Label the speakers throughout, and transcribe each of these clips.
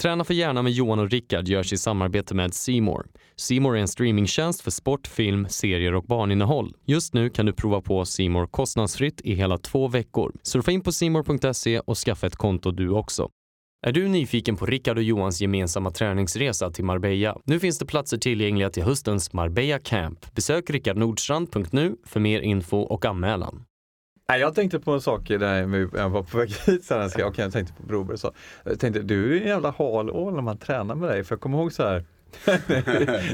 Speaker 1: Träna för gärna med Johan och Rickard görs i samarbete med Simor. Simor är en streamingtjänst för sport, film, serier och barninnehåll. Just nu kan du prova på Simor kostnadsfritt i hela två veckor. Surfa in på simor.se och skaffa ett konto du också. Är du nyfiken på Rickard och Johans gemensamma träningsresa till Marbella? Nu finns det platser tillgängliga till höstens Marbella Camp. Besök rickardnordstrand.nu för mer info och anmälan.
Speaker 2: Nej, jag tänkte på en sak när jag var på väg hit Så här, okay, jag tänkte på Broberg så. Jag tänkte, du är en jävla halål när man tränar med dig. För jag kommer ihåg så här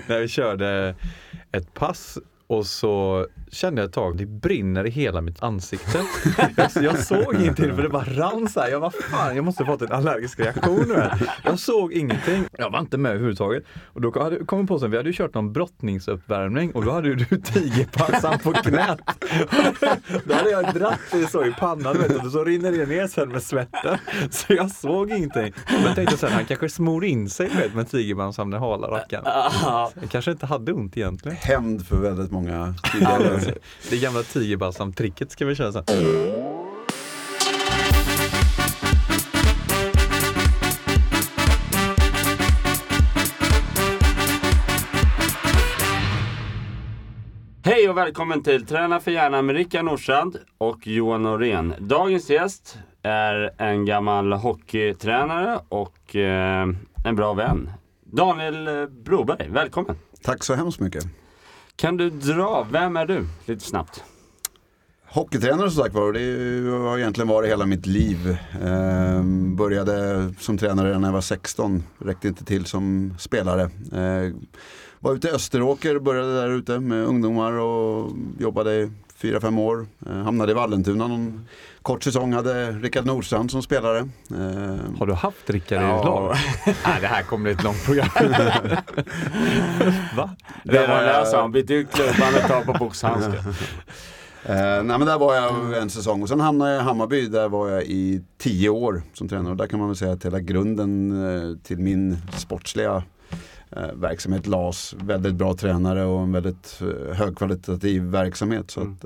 Speaker 2: när vi körde ett pass och så kände jag ett tag, det brinner i hela mitt ansikte. jag, jag såg ingenting för det bara rann så här. Jag var fan, jag måste ha fått en allergisk reaktion nu. Jag såg ingenting. Jag var inte med överhuvudtaget. Och då kom jag på sen, vi hade ju kört någon brottningsuppvärmning och då hade du tigerpansan på knät. då hade jag dratt det så i pannan vet du, och så rinner det ner sen med svetten. Så jag såg ingenting. Men jag tänkte sen, han kanske smor in sig vet, med tigerpansan, den hala rackaren. Jag kanske inte hade ont egentligen.
Speaker 3: Hämnd för väldigt många
Speaker 2: tidigare. det gamla tigerbalsam-tricket ska vi köra sen.
Speaker 4: Hej och välkommen till Träna för hjärnan med Rickard Nordstrand och Johan Norén. Dagens gäst är en gammal hockeytränare och eh, en bra vän. Daniel Broberg, välkommen!
Speaker 3: Tack så hemskt mycket!
Speaker 4: Kan du dra, vem är du? Lite snabbt.
Speaker 3: Hockeytränare som sagt var, det har egentligen varit hela mitt liv. Ehm, började som tränare när jag var 16, räckte inte till som spelare. Ehm, var ute i Österåker, började där ute med ungdomar och jobbade fyra, fem år. Ehm, hamnade i Vallentuna någon kort säsong, hade Rickard Nordstrand som spelare.
Speaker 2: Eh, Har du haft Rickard ja. i lag? Nej, det här kommer bli ett långt program.
Speaker 4: Va? Det var där sa han, byt ut klubban och ta på boxhandsken.
Speaker 3: Uh, nej men där var jag en säsong och sen hamnade jag i Hammarby. Där var jag i tio år som tränare. Och där kan man väl säga att hela grunden uh, till min sportsliga verksamhet lades. Väldigt bra tränare och en väldigt högkvalitativ verksamhet. Så mm. att,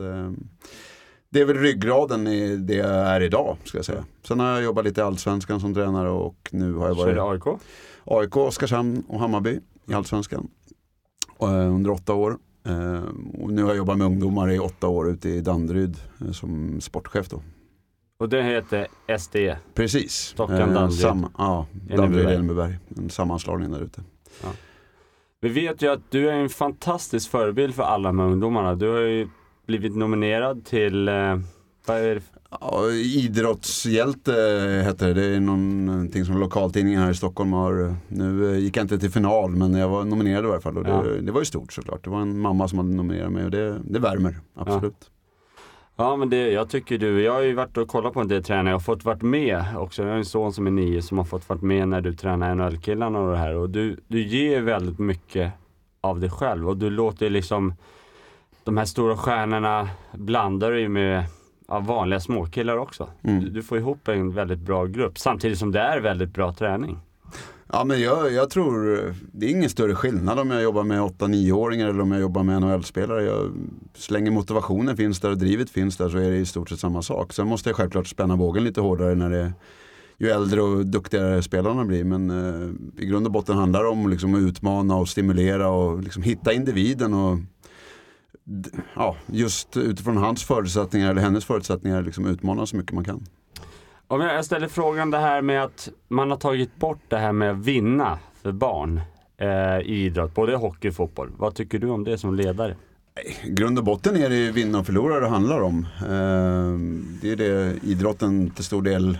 Speaker 3: det är väl ryggraden i det jag är idag, ska jag säga. Sen har jag jobbat lite i Allsvenskan som tränare och nu har jag varit
Speaker 4: Så AIK?
Speaker 3: AIK, Oskarshamn och Hammarby i Allsvenskan. Eh, under åtta år. Eh, och nu har jag jobbat med ungdomar i åtta år ute i Danderyd eh, som sportchef då.
Speaker 4: Och det heter SDE?
Speaker 3: Precis.
Speaker 4: Stockholm, Danderyd?
Speaker 3: Sam, ja, Danderyd, Enebyberg. En sammanslagning där ute. Ja.
Speaker 4: Vi vet ju att du är en fantastisk förebild för alla de här ungdomarna. Du har ju blivit nominerad till, eh, vad är det?
Speaker 3: Ja, idrottshjälte heter det. Det är någonting som lokaltidningen här i Stockholm har. Nu gick jag inte till final men jag var nominerad i varje fall. Och det, ja. det var ju stort såklart. Det var en mamma som hade nominerat mig och det, det värmer, absolut. Ja.
Speaker 4: Ja men det, jag tycker du, jag har ju varit och kollat på en del jag har fått varit med också. Jag har en son som är nio som har fått varit med när du tränar NHL-killarna och det här. Och du, du ger väldigt mycket av dig själv och du låter liksom de här stora stjärnorna blandar du ju med ja, vanliga småkillar också. Mm. Du, du, får ihop en väldigt bra grupp samtidigt som det är väldigt bra träning.
Speaker 3: Ja men jag, jag tror, det är ingen större skillnad om jag jobbar med 8-9-åringar eller om jag jobbar med NHL-spelare. Så länge motivationen finns där och drivet finns där så är det i stort sett samma sak. Sen måste jag självklart spänna bågen lite hårdare när det ju äldre och duktigare spelarna blir. Men eh, i grund och botten handlar det om liksom, att utmana och stimulera och liksom, hitta individen och ja, just utifrån hans förutsättningar eller hennes förutsättningar liksom utmana så mycket man kan.
Speaker 4: Om jag ställer frågan det här med att man har tagit bort det här med att vinna för barn eh, i idrott, både hockey och fotboll. Vad tycker du om det som ledare?
Speaker 3: I grund och botten är det vinna och förlora det handlar om. Eh, det är det idrotten till stor del,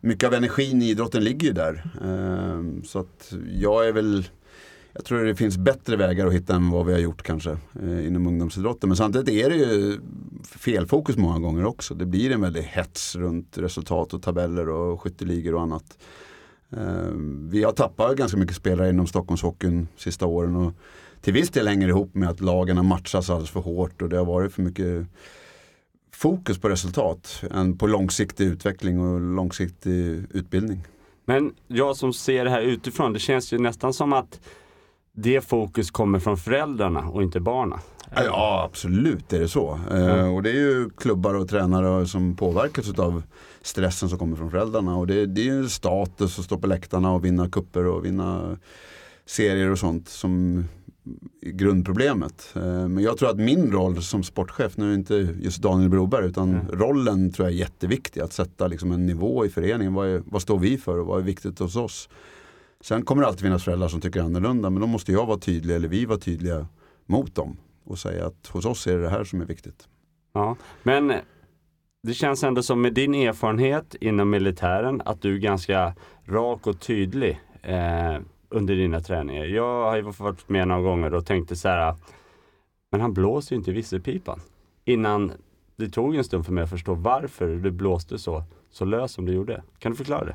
Speaker 3: mycket av energin i idrotten ligger ju där. Eh, så att jag är väl jag tror det finns bättre vägar att hitta än vad vi har gjort kanske eh, inom ungdomsidrotten. Men samtidigt är det ju felfokus många gånger också. Det blir en väldig hets runt resultat och tabeller och skytteligor och annat. Eh, vi har tappat ganska mycket spelare inom Stockholmshockeyn sista åren. Och till viss del hänger det ihop med att lagen har matchats alldeles för hårt och det har varit för mycket fokus på resultat än på långsiktig utveckling och långsiktig utbildning.
Speaker 4: Men jag som ser det här utifrån, det känns ju nästan som att det fokus kommer från föräldrarna och inte barnen.
Speaker 3: Ja, absolut är det så. Eh, och det är ju klubbar och tränare som påverkas av stressen som kommer från föräldrarna. Och det, det är ju status att stå på läktarna och vinna kupper och vinna serier och sånt som är grundproblemet. Eh, men jag tror att min roll som sportchef, nu är inte just Daniel Broberg, utan
Speaker 4: Mm.
Speaker 3: rollen tror jag är jätteviktig. Att sätta liksom en nivå i föreningen. Vad, är, vad står vi för och vad är viktigt hos oss? Sen kommer det alltid finnas föräldrar som tycker annorlunda, men då måste jag vara tydlig, eller vi vara tydliga mot dem och säga att hos oss är det det här som är viktigt.
Speaker 4: Ja, men det känns ändå som med din erfarenhet inom militären att du är ganska rak och tydlig eh, under dina träningar. Jag har ju varit med några gånger och tänkte så här, men han blåser ju inte i visselpipan. Innan det tog en stund för mig att förstå varför du blåste så, så lös som du gjorde. Kan du förklara det?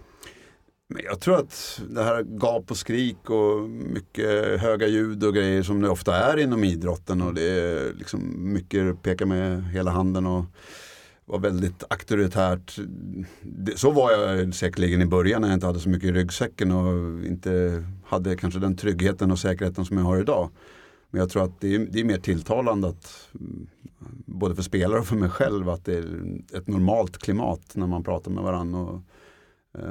Speaker 3: Men jag tror att det här gap och skrik och mycket höga ljud och grejer som det ofta är inom idrotten och det är liksom mycket peka med hela handen och var väldigt auktoritärt. Det- Så var jag säkerligen i början när jag inte hade så mycket i ryggsäcken och inte hade kanske den tryggheten och säkerheten som jag har idag. Men jag tror att det är, det är mer tilltalande att mm, både för spelare och för mig själv att det är ett normalt klimat när man pratar med varandra. Och,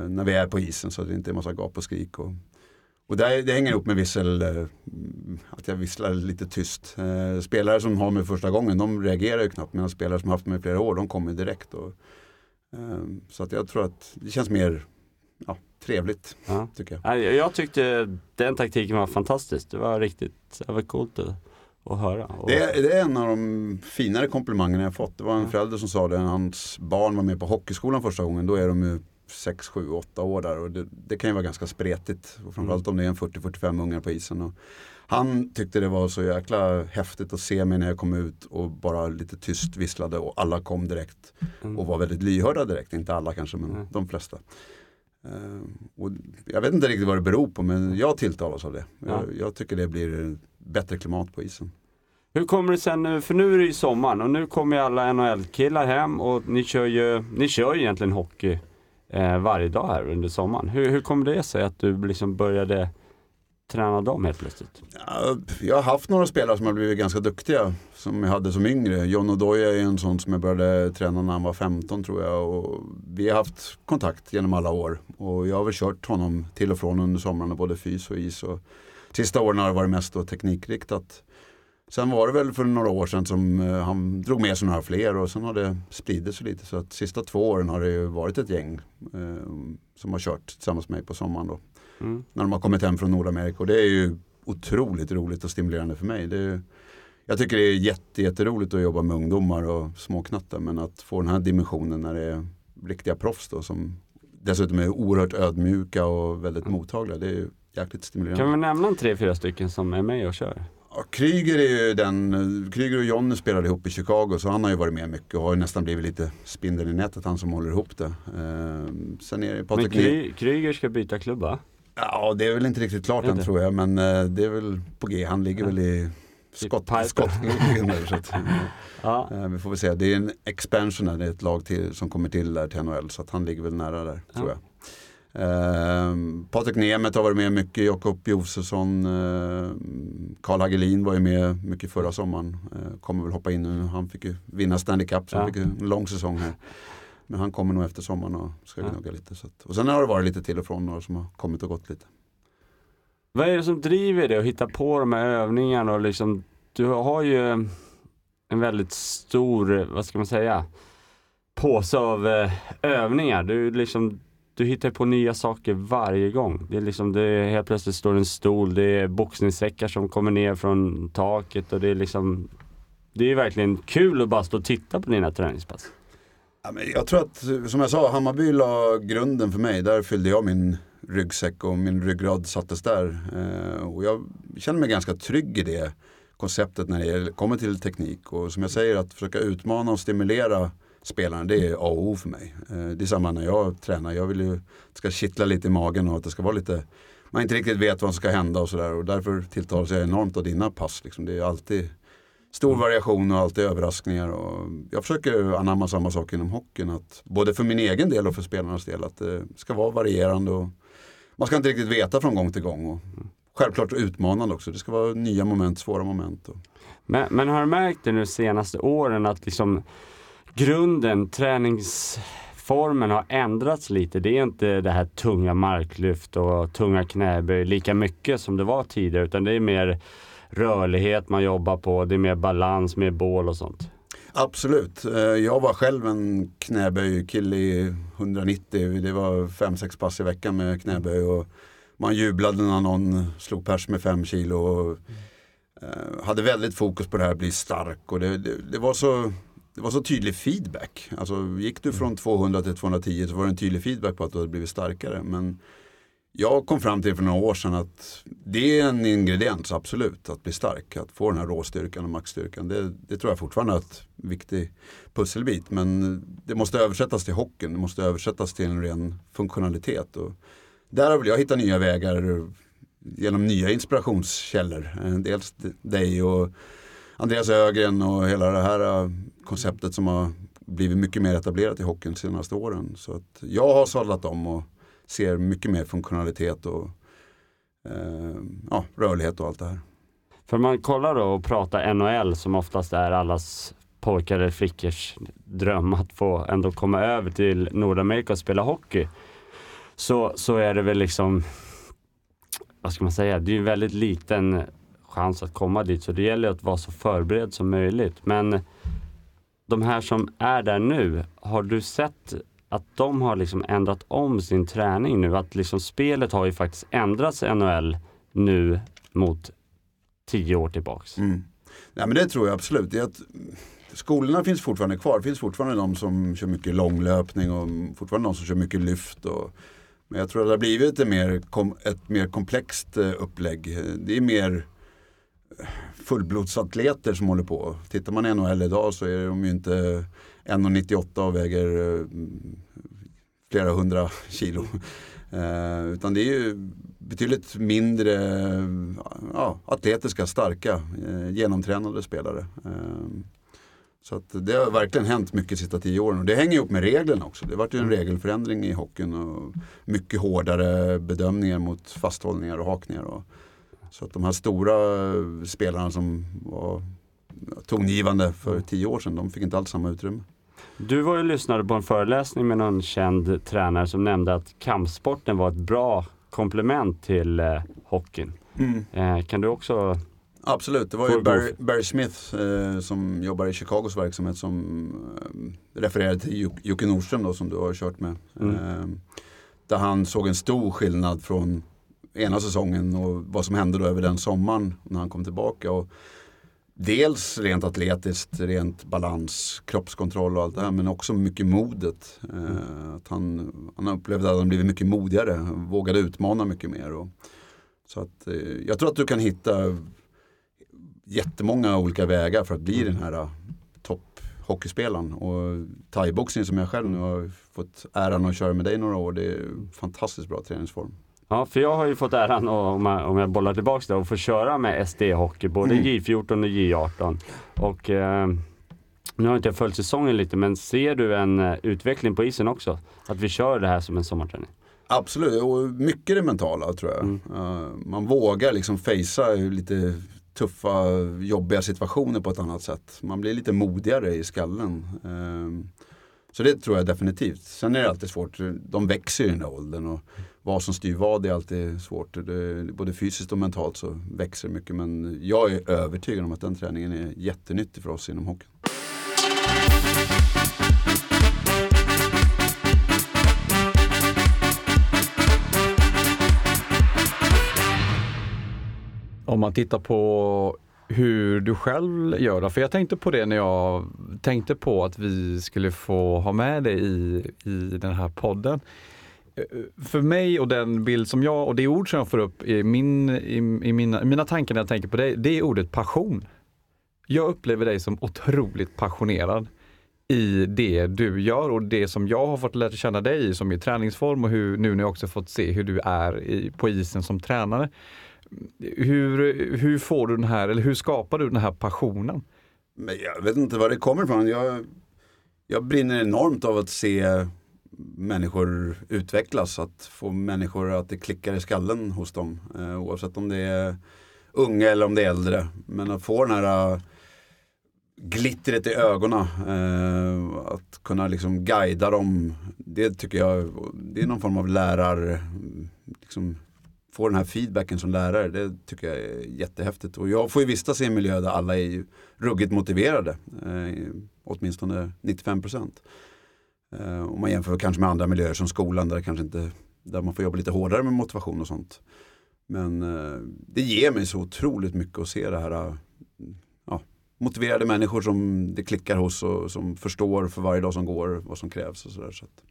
Speaker 3: när vi är på isen så att det inte är massa gap och skrik. Och, och det, det hänger ihop med vissel, eh, att jag visslar lite tyst. Eh, spelare som har mig första gången, de reagerar ju knappt. Medan spelare som haft mig i flera år, de kommer direkt. Och, eh, så att jag tror att det känns mer ja, trevligt,
Speaker 4: Ja.
Speaker 3: tycker jag.
Speaker 4: Jag tyckte den taktiken var fantastisk. Det var riktigt det var coolt att, att höra.
Speaker 3: Det är, det är en av de finare komplimangerna jag fått. Det var en förälder som sa det, hans barn var med på hockeyskolan första gången. Då är de ju 6, 7, 8 år där och det, det kan ju vara ganska spretigt. Och framförallt om det är en 40-45 ungar på isen. Och han tyckte det var så jäkla häftigt att se mig när jag kom ut och bara lite tyst visslade och alla kom direkt.
Speaker 4: Mm.
Speaker 3: Och var väldigt lyhörda direkt, inte alla kanske men
Speaker 4: Mm.
Speaker 3: de flesta. Eh, och jag vet inte riktigt vad det beror på men jag tilltalas av det.
Speaker 4: Ja.
Speaker 3: Jag, jag tycker det blir bättre klimat på isen.
Speaker 4: Hur kommer det sen nu, för nu är det ju sommaren och nu kommer ju alla NHL-killar hem och ni kör ju, ni kör ju egentligen hockey eh, varje dag här under sommaren. Hur, hur kom det sig att du liksom började träna dem helt plötsligt?
Speaker 3: Jag har haft några spelare som har blivit ganska duktiga som jag hade som yngre. John Odoja är en sån som jag började träna när han var 15 tror jag. Och vi har haft kontakt genom alla år. Och jag har väl kört honom till och från under somrarna både fys och is. Och sista åren har det varit mest då teknikriktat. Sen var det väl för några år sedan som eh, han drog med sig några fler och sen har det spridit sig lite. Så att sista två åren har det ju varit ett gäng eh, som har kört tillsammans med mig på sommaren då
Speaker 4: Mm.
Speaker 3: när de har kommit hem från Nordamerika. Och det är ju otroligt roligt och stimulerande för mig. Det är, jag tycker det är jätte, jätteroligt att jobba med ungdomar och småknattar. Men att få den här dimensionen när det är riktiga proffs då, som dessutom är oerhört ödmjuka och väldigt mottagliga. Det är ju jäkligt stimulerande.
Speaker 4: Kan vi nämna en tre, fyra stycken som är med och kör?
Speaker 3: Ja, Kryger är ju den, Kryger och Jonny spelade ihop i Chicago så han har ju varit med mycket och har ju nästan blivit lite spindeln i nätet han som håller ihop det. Ehm, sen är det
Speaker 4: Men
Speaker 3: Patrik
Speaker 4: Kry, Kryger ska byta klubb va?
Speaker 3: Ja, det är väl inte riktigt klart än tror jag, men eh, det är väl på G. Han ligger
Speaker 4: Ja.
Speaker 3: väl i skott, skottgluggen där. Så att,
Speaker 4: Ja.
Speaker 3: eh, vi får väl se. Det är en expansion det är ett lag till, som kommer till där till NHL, så att han ligger väl nära där, tror jag. Eh, Patrik Nemeth har varit med mycket, Jakob Josefsson, eh, Karl Hagelin var ju med mycket förra sommaren. Eh, kommer väl hoppa in nu, han fick ju vinna Stanley Cup så han
Speaker 4: Ja.
Speaker 3: fick en lång säsong här. Men han kommer nog efter sommaren och ska
Speaker 4: Ja.
Speaker 3: gnugga lite. Så att, och sen har det varit lite till och från några som har kommit och gått lite.
Speaker 4: Vad är det som driver dig att hitta på de här övningarna och liksom, du har ju en väldigt stor, vad ska man säga, påse av eh, övningar. Du liksom, du hittar på nya saker varje gång. Det är liksom, det är, helt plötsligt står en stol, det är boxningssäckar som kommer ner från taket och det är liksom, det är verkligen kul att bara stå och titta på dina träningspass.
Speaker 3: Ja, men jag tror att, som jag sa, Hammarby la grunden för mig. Där fyllde jag min ryggsäck och min ryggrad sattes där. Eh, och jag känner mig ganska trygg i det konceptet när det kommer till teknik. Och som jag säger, att försöka utmana och stimulera spelarna, det är A och O för mig. Eh, det är samma när jag tränar. Jag vill ju att det ska kittla lite i magen och att det ska vara lite man inte riktigt vet vad som ska hända och sådär. Och därför tilltalas jag enormt av dina pass. Liksom. Det är alltid stor variation och alltid överraskningar. Och jag försöker anamma samma sak inom hockeyn. Att både för min egen del och för spelarnas del. Att det ska vara varierande. Och man ska inte riktigt veta från gång till gång. Och självklart utmanande också. Det ska vara nya moment, svåra moment. Och...
Speaker 4: Men, men har du märkt det nu senaste åren att liksom grunden, träningsformen har ändrats lite? Det är inte det här tunga marklyft och tunga knäböj lika mycket som det var tidigare utan det är mer rörlighet man jobbar på, det är mer balans, mer bål och sånt.
Speaker 3: Absolut. Eh, jag var själv en knäböjkille i 190. Det var 5-6 pass i veckan med knäböj. Och man jublade när någon slog pers med 5 kilo. Och, eh, hade väldigt fokus på det här att bli stark. Och det, det, det, var så, det var så tydlig feedback. Alltså, gick du från 200 till 210 så var det en tydlig feedback på att du hade blivit starkare. Men jag kom fram till för några år sedan att det är en ingrediens, absolut, att bli stark. Att få den här råstyrkan och maxstyrkan. Det, det tror jag fortfarande är ett viktig pusselbit. Men det måste översättas till hockeyn, det måste översättas till en ren funktionalitet. Och där vill jag hitta nya vägar genom nya inspirationskällor. Eh, dels dig och Andreas Ögren och hela det här äh, konceptet som har blivit mycket mer etablerat i hockeyn de senaste åren. Så att jag har sadlat om och ser mycket mer funktionalitet och eh, ja, rörlighet och allt det här.
Speaker 4: För man kollar då och pratar NHL som oftast är allas pojkar eller flickors dröm att få ändå komma över till Nordamerika och spela hockey. Så, så är det väl liksom, vad ska man säga, det är en väldigt liten chans att komma dit så det gäller att vara så förberedd som möjligt. Men de här som är där nu, har du sett att de har liksom ändrat om sin träning nu. Att liksom spelet har ju faktiskt ändrats i NHL nu mot tio år tillbaks.
Speaker 3: Mm. Nej men det tror jag absolut. Det att skolorna finns fortfarande kvar. Det finns fortfarande de som kör mycket långlöpning och fortfarande de som kör mycket lyft. Och, men jag tror att det har blivit ett mer, ett mer komplext eh, upplägg. Det är mer fullblodsatleter som håller på. Tittar man i NHL idag så är de ju inte 1,98 och väger eh, flera hundra kilo. Eh, utan det är ju betydligt mindre ja, atletiska, starka, eh, genomtränade spelare. Eh, så att det har verkligen hänt mycket de sista tio åren och det hänger ihop med reglerna också. Det har varit en mm. regelförändring i hockeyn och mycket hårdare bedömningar mot fasthållningar och hakningar. Och, så att de här stora spelarna som var tongivande för tio år sedan, de fick inte alls samma utrymme.
Speaker 4: Du var ju lyssnade på en föreläsning med någon känd tränare som nämnde att kampsporten var ett bra komplement till eh, hockeyn. Mm. Eh, kan du också
Speaker 3: Absolut, det var ju Barry, Barry Smith eh, som jobbar i Chicagos verksamhet som eh, refererade till Jocke Nordström då, som du har kört med. Mm. Eh, där han såg en stor skillnad från ena säsongen och vad som hände då över den sommaren när han kom tillbaka. Och dels rent atletiskt, rent balans, kroppskontroll och allt det här men också mycket modet. Eh, att han, han upplevde att han blivit mycket modigare, vågade utmana mycket mer. Och, så att, eh, jag tror att du kan hitta jättemånga olika vägar för att bli den här uh, topphockeyspelaren. Och thaiboxning som jag själv nu har fått äran att köra med dig några år, det är en fantastiskt bra träningsform.
Speaker 4: Ja, för jag har ju fått äran, om jag, om jag bollar tillbaka det, att få köra med SD-hockey, både mm. J14 och J18. Och eh, nu har inte jag följt säsongen lite, men ser du en uh, utveckling på isen också? Att vi kör det här som en sommarträning?
Speaker 3: Absolut, och mycket det mentala tror jag. Mm. Uh, man vågar liksom fejsa lite tuffa, jobbiga situationer på ett annat sätt. Man blir lite modigare i skallen. Uh, så det tror jag definitivt. Sen är det alltid svårt, de växer i den där åldern och vad som styr vad är alltid svårt. Det, både fysiskt och mentalt så växer det mycket men jag är övertygad om att den träningen är jättenyttig för oss inom hockeyn.
Speaker 2: Om man tittar på hur du själv gör det. För jag tänkte på det när jag tänkte på att vi skulle få ha med dig i, i den här podden. Eh, för mig och den bild som jag och det ord som jag får upp i, min, i, i mina, mina tankar när jag tänker på dig, det är ordet passion. Jag upplever dig som otroligt passionerad i det du gör och det som jag har fått lära känna dig i som i träningsform och hur, nu när jag också fått se hur du är i, på isen som tränare. Hur, hur får du den här, eller hur skapar du den här passionen?
Speaker 3: Men jag vet inte var det kommer ifrån. Jag, jag brinner enormt av att se människor utvecklas, att få människor att det klickar i skallen hos dem. Eh, oavsett om det är unga eller om det är äldre. Men att få den här uh, glittret i ögonen, uh, att kunna liksom guida dem. Det tycker jag, det är någon form av lärar, liksom, få den här feedbacken som lärare, det tycker jag är jättehäftigt. Och jag får ju vistas i en miljö där alla är ruggigt motiverade, eh, åtminstone 95 procent. Eh, om man jämför kanske med andra miljöer som skolan där, kanske inte, där man får jobba lite hårdare med motivation och sånt. Men eh, det ger mig så otroligt mycket att se det här eh, ja, motiverade människor som det klickar hos och som förstår för varje dag som går vad som krävs. Och, så där, så att,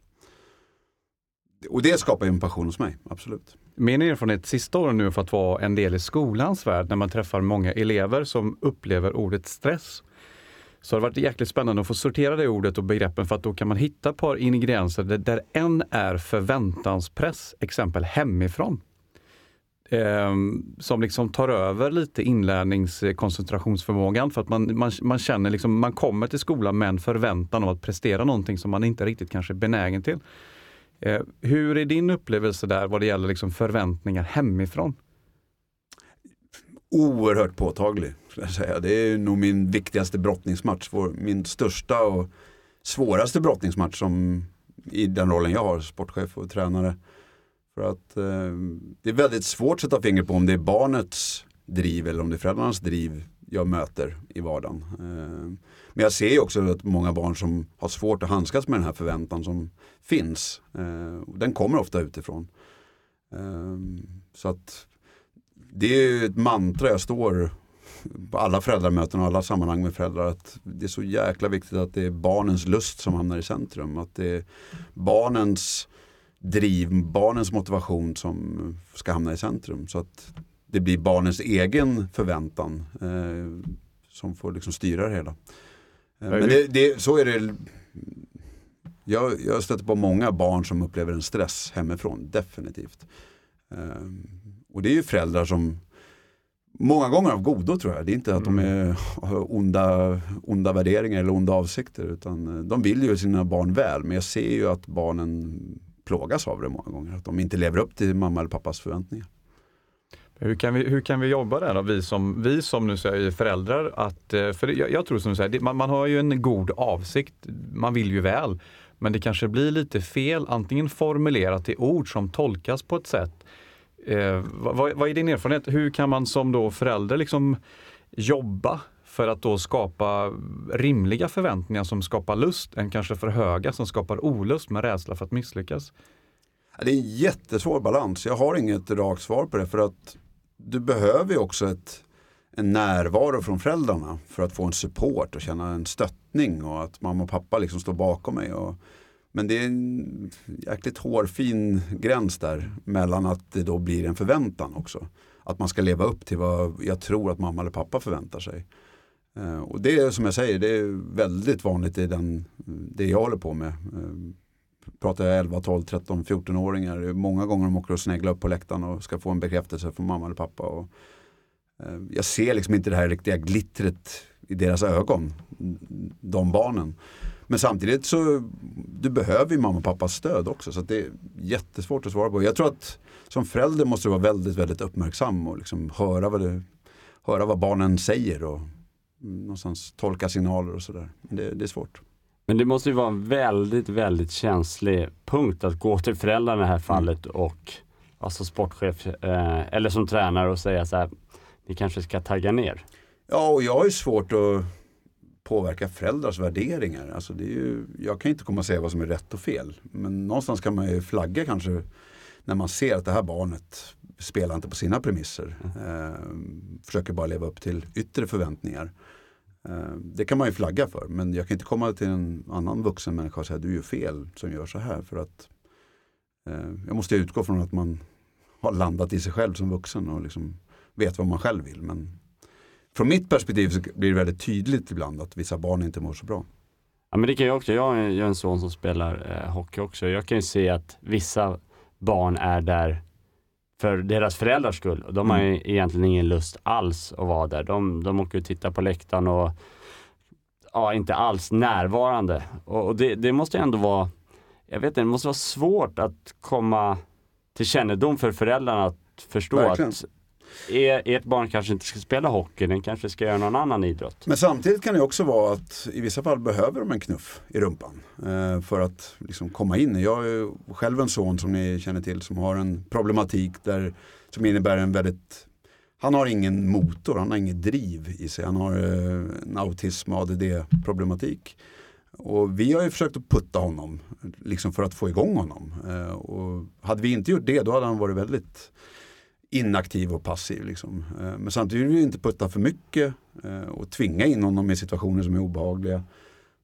Speaker 3: och det skapar ju en passion hos mig, absolut.
Speaker 2: Min erfarenhet sista åren nu för att vara en del i skolans värld när man träffar många elever som upplever ordet stress. Så det har varit jäkligt spännande att få sortera det ordet och begreppen för att då kan man hitta ett par ingredienser där en är förväntanspress, exempel hemifrån. Eh, som liksom tar över lite inlärningskoncentrationsförmågan för att man, man, man känner liksom, man kommer till skolan med en förväntan om att prestera någonting som man inte riktigt kanske är benägen till. Eh, hur är din upplevelse där vad det gäller liksom förväntningar hemifrån?
Speaker 3: Oerhört påtaglig. Jag säga. Det är nog min viktigaste brottningsmatch. Min största och svåraste brottningsmatch som, i den rollen jag har, sportchef och tränare. För att eh, det är väldigt svårt att sätta fingret på om det är barnets driv eller om det är föräldrarnas driv jag möter i vardagen. Eh, men jag ser ju också att många barn som har svårt att handskas med den här förväntan som finns. Eh, den kommer ofta utifrån. Eh, så att det är ett mantra jag står på alla föräldramöten och alla sammanhang med föräldrar att det är så jäkla viktigt att det är barnens lust som hamnar i centrum. Att det är barnens driv, barnens motivation som ska hamna i centrum. Så att det blir barnens egen förväntan eh, som får liksom styra det hela. Eh, men det, det, så är det. Jag, jag stöter på många barn som upplever en stress hemifrån, definitivt. Um, och det är ju föräldrar som många gånger av godo tror jag. Det är inte att mm. de är, har onda, onda värderingar eller onda avsikter utan eh, de vill ju sina barn väl. Men jag ser ju att barnen plågas av det många gånger. Att de inte lever upp till mamma eller pappas förväntningar.
Speaker 2: Hur kan, vi, hur kan vi jobba där då, vi som, vi som nu säger föräldrar? Att, eh, för jag, jag tror som du säger, man, man har ju en god avsikt, man vill ju väl. Men det kanske blir lite fel, antingen formulerat i ord som tolkas på ett sätt. Eh, vad, vad är din erfarenhet? Hur kan man som då förälder liksom jobba för att då skapa rimliga förväntningar som skapar lust än kanske för höga som skapar olust med rädsla för att misslyckas?
Speaker 3: Det är en jättesvår balans. Jag har inget rakt svar på det för att du behöver ju också ett, en närvaro från föräldrarna för att få en support och känna en stöttning och att mamma och pappa liksom står bakom mig. Och, men det är en jäkligt hårfin gräns där mellan att det då blir en förväntan också. Att man ska leva upp till vad jag tror att mamma eller pappa förväntar sig. Eh, och det är som jag säger, det är väldigt vanligt i den, det jag håller på med. Eh, pratar jag 11, 12, 13, 14-åringar. Många gånger de åker och sneglar upp på läktaren och ska få en bekräftelse från mamma eller pappa. Och, eh, jag ser liksom inte det här riktiga glittret i deras ögon, de barnen. Men samtidigt så du behöver ju mamma och pappas stöd också så det är jättesvårt att svara på. Jag tror att som förälder måste du vara väldigt, väldigt uppmärksam och liksom höra, vad det, höra vad barnen säger och någonstans tolka signaler och sådär. Det, det är svårt.
Speaker 4: Men det måste ju vara en väldigt, väldigt känslig punkt att gå till föräldrarna i det här fallet mm. och alltså sportchef eh, eller som tränare och säga så här, ni kanske ska tagga ner.
Speaker 3: Ja, och jag har ju svårt att påverka föräldrars värderingar. Alltså det är ju, jag kan inte komma och säga vad som är rätt och fel. Men någonstans kan man ju flagga kanske när man ser att det här barnet spelar inte på sina premisser. Mm. Eh, försöker bara leva upp till yttre förväntningar. Eh, det kan man ju flagga för men jag kan inte komma till en annan vuxen människa och säga du gör fel som gör så här. För att eh, Jag måste utgå från att man har landat i sig själv som vuxen och liksom vet vad man själv vill. Men från mitt perspektiv så blir det väldigt tydligt ibland att vissa barn inte mår så bra.
Speaker 4: Ja men det kan jag också. Jag har en son som spelar eh, hockey också. Jag kan ju se att vissa barn är där för deras föräldrars skull. De har mm. ju egentligen ingen lust alls att vara där. De, de åker och tittar på läktaren och ja, inte alls närvarande. Och, och det, det, måste ändå vara jag vet inte, det måste vara svårt att komma till kännedom för föräldrarna att förstå
Speaker 3: Verkligen.
Speaker 4: att er, ert barn kanske inte ska spela hockey, den kanske ska göra någon annan idrott.
Speaker 3: Men samtidigt kan det också vara att i vissa fall behöver de en knuff i rumpan eh, för att liksom komma in. Jag har ju själv en son som ni känner till som har en problematik där, som innebär en väldigt han har ingen motor, han har inget driv i sig. Han har eh, en autism och ADD-problematik. Och vi har ju försökt att putta honom liksom för att få igång honom. Eh, och hade vi inte gjort det då hade han varit väldigt inaktiv och passiv. Liksom. Eh, men samtidigt vill vi inte putta för mycket eh, och tvinga in honom i situationer som är obehagliga.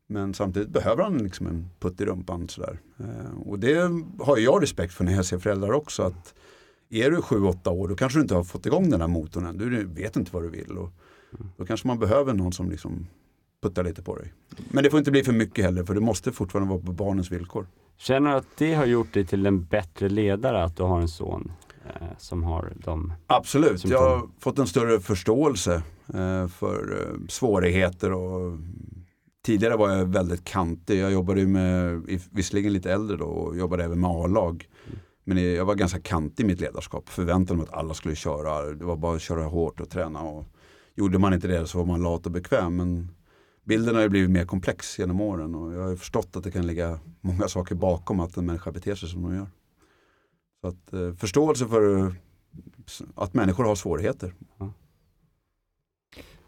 Speaker 3: Men samtidigt behöver han liksom en putt i rumpan. Sådär. Eh, och det har jag respekt för när jag ser föräldrar också. att Är du 7-8 år då kanske du inte har fått igång den här motorn än. Du vet inte vad du vill. Och då kanske man behöver någon som liksom puttar lite på dig. Men det får inte bli för mycket heller för det måste fortfarande vara på barnens villkor.
Speaker 4: Känner du att det har gjort dig till en bättre ledare att du har en son som har de
Speaker 3: Absolut,
Speaker 4: Som
Speaker 3: jag har fått en större förståelse eh, för eh, svårigheter och tidigare var jag väldigt kantig. Jag jobbade ju med, visserligen lite äldre då och jobbade även med A-lag. Men jag var ganska kantig i mitt ledarskap. Förväntade mig att alla skulle köra. Det var bara att köra hårt och träna. Och gjorde man inte det så var man lat och bekväm. Men bilden har ju blivit mer komplex genom åren. Och jag har ju förstått att det kan ligga många saker bakom att en människa beter sig som de gör. Så att, eh, förståelse för eh, att människor har svårigheter.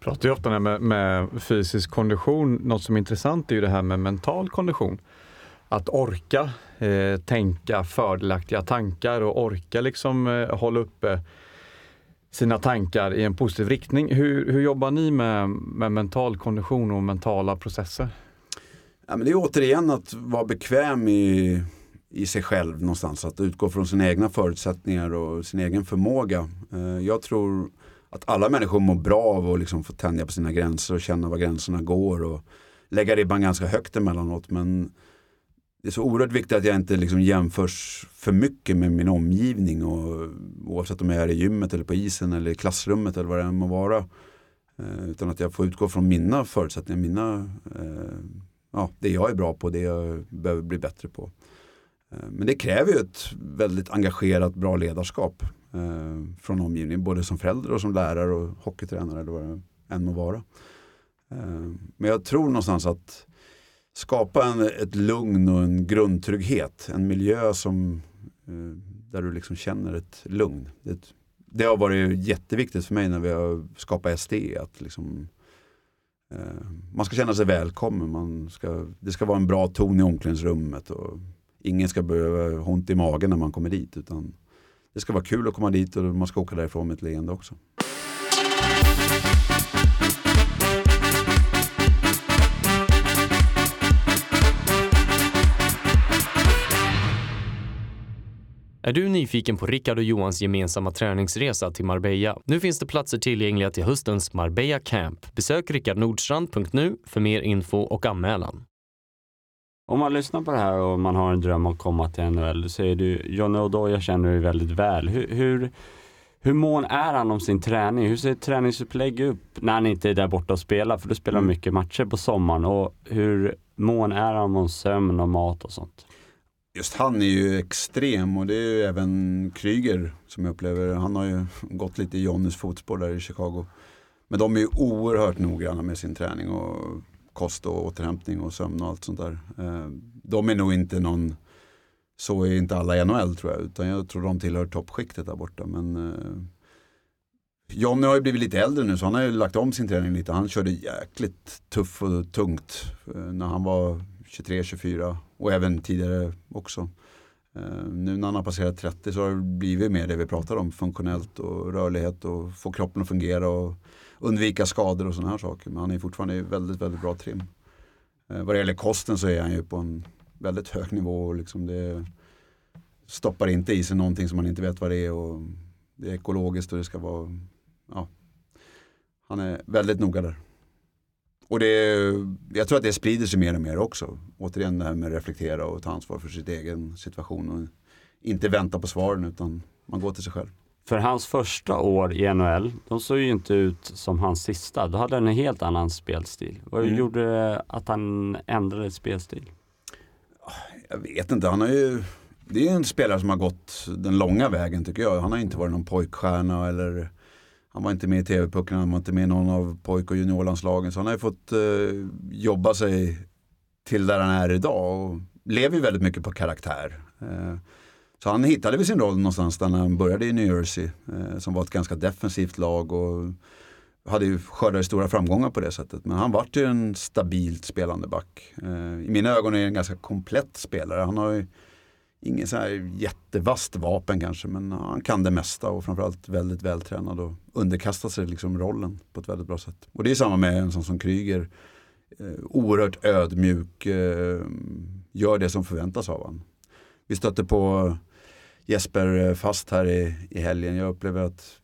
Speaker 2: pratar ju ofta med, med fysisk kondition. Något som är intressant är ju det här med mental kondition. Att orka eh, tänka fördelaktiga tankar och orka liksom eh, hålla uppe sina tankar i en positiv riktning. Hur, hur jobbar ni med, med mental kondition och mentala processer?
Speaker 3: Ja, men det är återigen att vara bekväm i, i sig själv någonstans. Att utgå från sina egna förutsättningar och sin egen förmåga. Eh, jag tror att alla människor mår bra av att liksom få tänja på sina gränser och känna var gränserna går. Och lägga ribban ganska högt emellanåt. Men det är så oerhört viktigt att jag inte liksom jämförs för mycket med min omgivning. Och, oavsett om jag är i gymmet eller på isen eller i klassrummet eller vad det än må vara. Eh, utan att jag får utgå från mina förutsättningar, mina eh, ja, det jag är bra på, det jag behöver bli bättre på. Eh, men det kräver ju ett väldigt engagerat, bra ledarskap eh, från omgivningen, både som förälder och som lärare och hockeytränare eller vad det än må vara. Eh, Men jag tror någonstans att skapa en, ett lugn och en grundtrygghet, en miljö som, eh, där du liksom känner ett lugn. Det, det har varit jätteviktigt för mig när vi har skapat SD, att liksom eh, Man ska känna sig välkommen, man ska, det ska vara en bra ton i omklädningsrummet och ingen ska behöva ha ont i magen när man kommer dit utan det ska vara kul att komma dit och man ska åka därifrån med ett leende också.
Speaker 1: Är du nyfiken på Rickard och Johans gemensamma träningsresa till Marbella? Nu finns det platser tillgängliga till höstens Marbella Camp. Besök rickardnordstrand.nu för mer info och anmälan.
Speaker 4: Om man lyssnar på det här och man har en dröm om att komma till NHL, då säger du Johnny Odoja känner du väldigt väl. Hur, hur, hur mån är han om sin träning? Hur ser träningsupplägg upp när han inte är där borta och spelar? För du spelar
Speaker 3: Mm.
Speaker 4: mycket matcher på sommaren. Och hur mån är han om sömn och mat och sånt?
Speaker 3: Just han är ju extrem och det är ju även Kryger som jag upplever. Han har ju gått lite i Johnnys fotspår där i Chicago. Men de är ju oerhört noggranna med sin träning och kost och återhämtning och sömn och allt sånt där. Eh, de är nog inte någon, så är inte alla i NHL tror jag, utan jag tror de tillhör toppskiktet där borta. Men eh, Johnny har ju blivit lite äldre nu så han har ju lagt om sin träning lite. Han körde jäkligt tuff och tungt eh, när han var 23-24 och även tidigare också. Nu när han har passerat 30 så har det blivit mer det vi pratar om, funktionellt och rörlighet och få kroppen att fungera och undvika skador och sådana här saker. Men han är fortfarande i väldigt, väldigt bra trim. Eh, Vad det gäller kosten så är han ju på en väldigt hög nivå och liksom det stoppar inte i sig någonting som man inte vet vad det är och det är ekologiskt och det ska vara, ja, han är väldigt noga där. Och det, jag tror att det sprider sig mer och mer också. Återigen det här med att reflektera och ta ansvar för sin egen situation och inte vänta på svaren utan man går till sig själv.
Speaker 4: För hans första år i NHL, de såg ju inte ut som hans sista. Då hade han en helt annan spelstil. Vad
Speaker 3: Mm.
Speaker 4: gjorde att han ändrade spelstil?
Speaker 3: Jag vet inte, han har ju det är en spelare som har gått den långa vägen tycker jag. Han har inte varit någon pojkstjärna eller han var inte med i TV-pucken, han var inte med i någon av pojk och juniorlandslagen. Så han har ju fått eh, jobba sig till där han är idag och lever ju väldigt mycket på karaktär. Eh, så han hittade väl sin roll någonstans där när han började i New Jersey eh, som var ett ganska defensivt lag och hade ju skördade stora framgångar på det sättet. Men han vart ju en stabilt spelande back. Eh, I mina ögon är han en ganska komplett spelare. Han har ju ingen så här jättevast vapen kanske men han kan det mesta och framförallt väldigt vältränad och underkastar sig liksom rollen på ett väldigt bra sätt. Och det är samma med en sån som Kryger. Eh, oerhört ödmjuk, eh, gör det som förväntas av honom. Vi stötte på Jesper eh, Fast här i, i helgen. Jag upplever att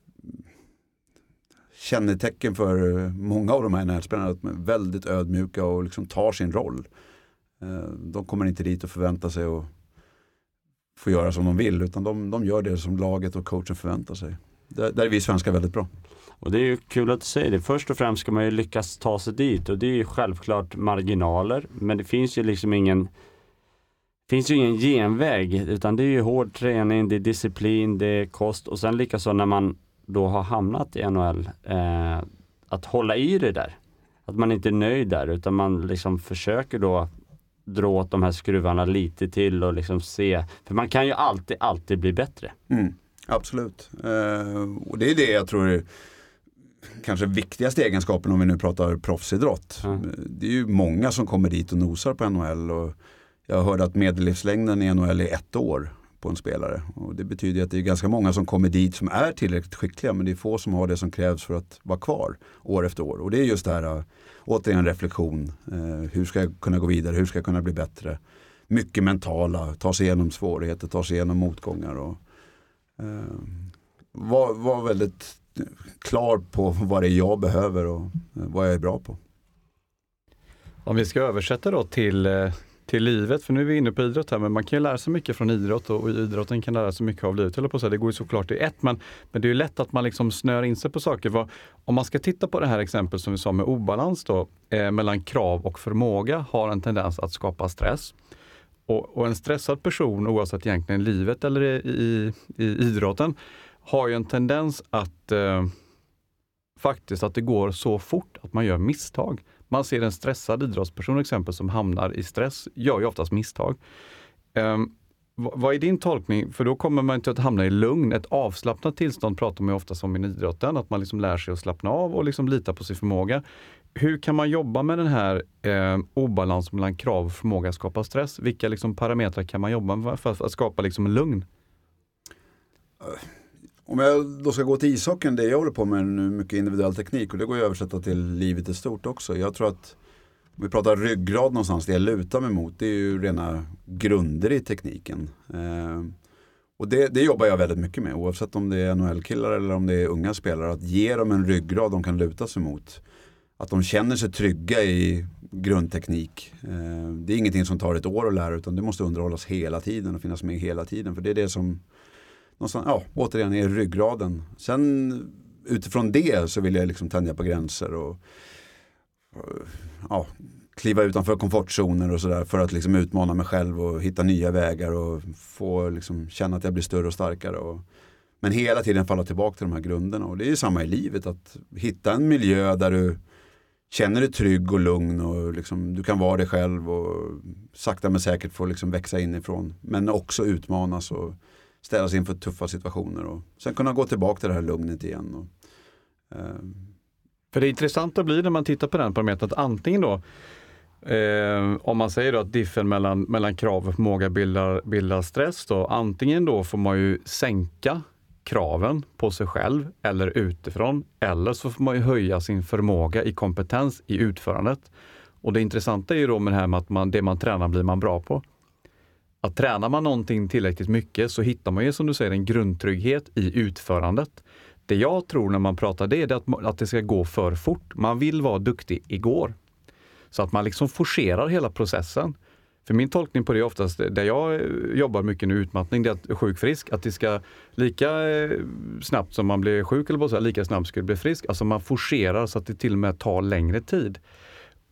Speaker 3: kännetecken för eh, många av de här nätspelarna att de är väldigt ödmjuka och liksom tar sin roll. Eh, de kommer inte dit och förväntar sig att få göra som de vill utan de, de gör det som laget och coachen förväntar sig. Där, där är vi svenskar väldigt bra.
Speaker 4: Och det är ju kul att du säger det. Först och främst ska man ju lyckas ta sig dit och det är ju självklart marginaler. Men det finns ju liksom ingen finns ju ingen genväg utan det är ju hård träning, det är disciplin, det är kost och sen likaså när man då har hamnat i NHL, eh, att hålla i det där. Att man inte är nöjd där utan man liksom försöker då dra åt de här skruvarna lite till och liksom se. För man kan ju alltid, alltid bli bättre.
Speaker 3: Mm, absolut. Eh, och det är det jag tror är kanske viktigaste egenskapen om vi nu pratar proffsidrott. Mm. Det är ju många som kommer dit och nosar på NHL. Och jag hörde att medellivslängden i NHL är ett år på en spelare. Och det betyder att det är ganska många som kommer dit som är tillräckligt skickliga men det är få som har det som krävs för att vara kvar år efter år. Och det är just det här äh, återigen reflektion. Eh, hur ska jag kunna gå vidare? Hur ska jag kunna bli bättre? Mycket mentala, ta sig igenom svårigheter, ta sig igenom motgångar. Och, äh, eh, var, var väldigt klar på vad det är jag behöver och vad jag är bra på.
Speaker 2: Om vi ska översätta då till, eh, till livet, för nu är vi inne på idrott här, men man kan ju lära sig mycket från idrott och, och idrotten kan lära sig mycket av livet. Eller på så Det går ju såklart i ett, men, men det är lätt att man liksom snör in sig på saker. Vad, om man ska titta på det här exemplet som vi sa med obalans då, eh, mellan krav och förmåga har en tendens att skapa stress. Och, och en stressad person, oavsett egentligen livet eller i, i, i idrotten, har ju en tendens att eh, faktiskt att det går så fort att man gör misstag. Man ser en stressad idrottsperson exempel som hamnar i stress, gör ju oftast misstag. Um, vad är din tolkning? För då kommer man inte att hamna i lugn. Ett avslappnat tillstånd pratar man ofta om i idrotten, att man liksom lär sig att slappna av och liksom lita på sin förmåga. Hur kan man jobba med den här eh, obalansen mellan krav och förmåga att skapa stress? Vilka liksom parametrar kan man jobba med för att skapa liksom lugn? Öh.
Speaker 3: Om jag då ska gå till ishockeyn, det jag håller på med nu, mycket individuell teknik och det går ju att översätta till livet i stort också. Jag tror att om vi pratar ryggrad någonstans, det jag lutar mig mot det är ju rena grunder i tekniken. Eh, och det, det, jobbar jag väldigt mycket med oavsett om det är NHL-killar eller om det är unga spelare. Att ge dem en ryggrad de kan luta sig mot. Att de känner sig trygga i grundteknik. Eh, det är ingenting som tar ett år att lära utan det måste underhållas hela tiden och finnas med hela tiden. För det är det som någonstans, ja, återigen är ryggraden. Sen utifrån det så vill jag liksom tänja på gränser och ja, kliva utanför komfortzoner och sådär för att liksom utmana mig själv och hitta nya vägar och få liksom känna att jag blir större och starkare. Och, men hela tiden falla tillbaka till de här grunderna och det är ju samma i livet att hitta en miljö där du känner dig trygg och lugn och liksom, du kan vara dig själv och sakta men säkert få liksom växa inifrån men också utmanas och ställas inför tuffa situationer och sen kunna gå tillbaka till det här lugnet igen. Och,
Speaker 2: eh. För det intressanta blir när man tittar på den parametern att antingen då Eh, om man säger då att diffen mellan, mellan krav och förmåga bildar, bildar stress, då, antingen då får man ju sänka kraven på sig själv eller utifrån, eller så får man ju höja sin förmåga i kompetens i utförandet. Och det intressanta är ju då med det här med att man, det man tränar blir man bra på att tränar man någonting tillräckligt mycket så hittar man ju som du säger en grundtrygghet i utförandet. Det jag tror när man pratar det är att, att det ska gå för fort. Man vill vara duktig igår. Så att man liksom forcerar hela processen. För min tolkning på det är oftast, där jag eh, jobbar mycket nu, utmattning, det är att sjuk frisk, att det ska lika eh, snabbt som man blir sjuk eller så, lika snabbt ska du bli frisk. Alltså man forcerar så att det till och med tar längre tid.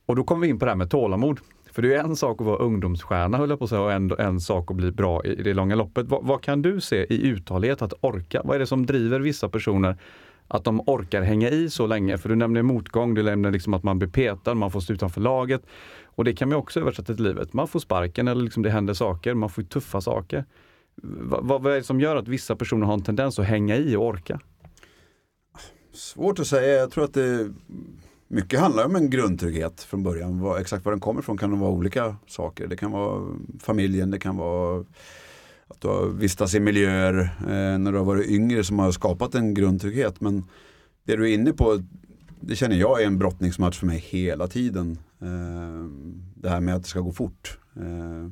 Speaker 2: Och då kommer vi in på det här med tålamod. För det är en sak att vara ungdomsstjärna höll jag på att säga och en, en sak att bli bra i, i det långa loppet. Vad, vad kan du se i uthållighet att orka? Vad är det som driver vissa personer att de orkar hänga i så länge? För du nämner motgång, du nämner liksom att man blir petad, man får stå utanför laget. Och det kan man också översätta till livet. Man får sparken eller liksom det händer saker, man får tuffa saker. Vad, vad är det som gör att vissa personer har en tendens att hänga i och orka?
Speaker 3: Svårt att säga, jag tror att det mycket handlar om en grundtrygghet från början. Var, exakt var den kommer ifrån kan det vara olika saker. Det kan vara familjen, det kan vara att du har vistats i miljöer eh, när du har varit yngre som har skapat en grundtrygghet. Men det du är inne på, det känner jag är en brottningsmatch för mig hela tiden. Eh, det här med att det ska gå fort. Eh,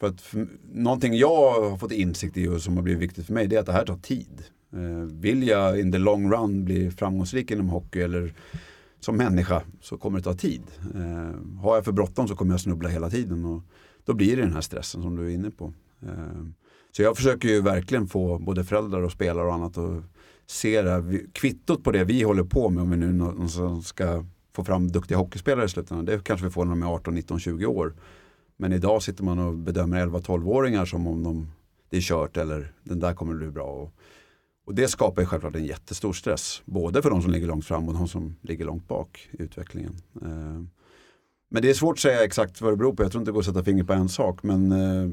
Speaker 3: för att för, någonting jag har fått insikt i och som har blivit viktigt för mig det är att det här tar tid. Eh, vill jag in the long run bli framgångsrik inom hockey eller som människa så kommer det ta tid. Eh, har jag för bråttom så kommer jag snubbla hela tiden och då blir det den här stressen som du är inne på. Eh, så jag försöker ju verkligen få både föräldrar och spelare och annat att se det här, kvittot på det vi håller på med om vi nu någonstans ska få fram duktiga hockeyspelare i slutändan. Det kanske vi får när de är 18, 19, 20 år. Men idag sitter man och bedömer 11-12-åringar som om de, det är kört eller den där kommer bli bra. Och, och det skapar ju självklart en jättestor stress. Både för de som ligger långt fram och de som ligger långt bak i utvecklingen. Eh, men det är svårt att säga exakt vad det beror på. Jag tror inte det går att sätta finger på en sak. Men eh,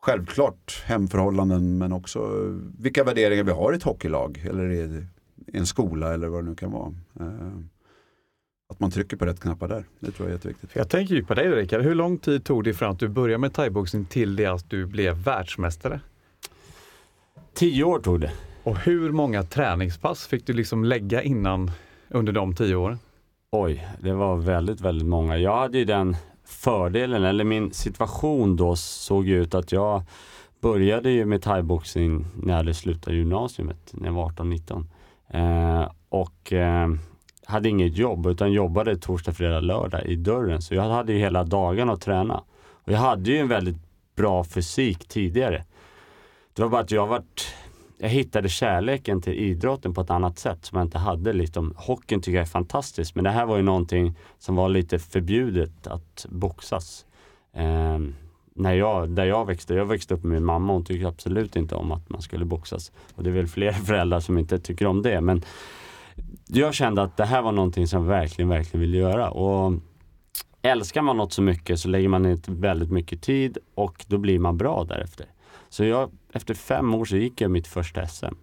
Speaker 3: självklart hemförhållanden men också vilka värderingar vi har i ett hockeylag. Eller i en skola eller vad det nu kan vara. Eh, att man trycker på rätt knappar där. Det tror jag är jätteviktigt.
Speaker 2: Jag tänker ju på dig Rickard. Hur lång tid tog det från att du började med thaiboxning till det att du blev världsmästare?
Speaker 4: Tio år tog det.
Speaker 2: Och hur många träningspass fick du liksom lägga innan under de tio åren?
Speaker 4: Oj, det var väldigt, väldigt många. Jag hade ju den fördelen, eller min situation då såg ju ut att jag började ju med thaiboxning när jag hade slutat gymnasiet, när jag var 18-19. Eh, och eh, hade inget jobb utan jobbade torsdag, fredag, lördag i dörren. Så jag hade ju hela dagen att träna. Och jag hade ju en väldigt bra fysik tidigare. Det var bara att jag varit jag hittade kärleken till idrotten på ett annat sätt som jag inte hade. Liksom, hockeyn tycker jag är fantastisk men det här var ju någonting som var lite förbjudet att boxas. Eh, när jag, där jag växte, jag växte upp med min mamma, hon tyckte absolut inte om att man skulle boxas. Och det är väl fler föräldrar som inte tycker om det. Men jag kände att det här var någonting som jag verkligen, verkligen ville göra. Och älskar man något så mycket så lägger man ner väldigt mycket tid och då blir man bra därefter. Så jag, efter fem år så gick jag mitt första SM.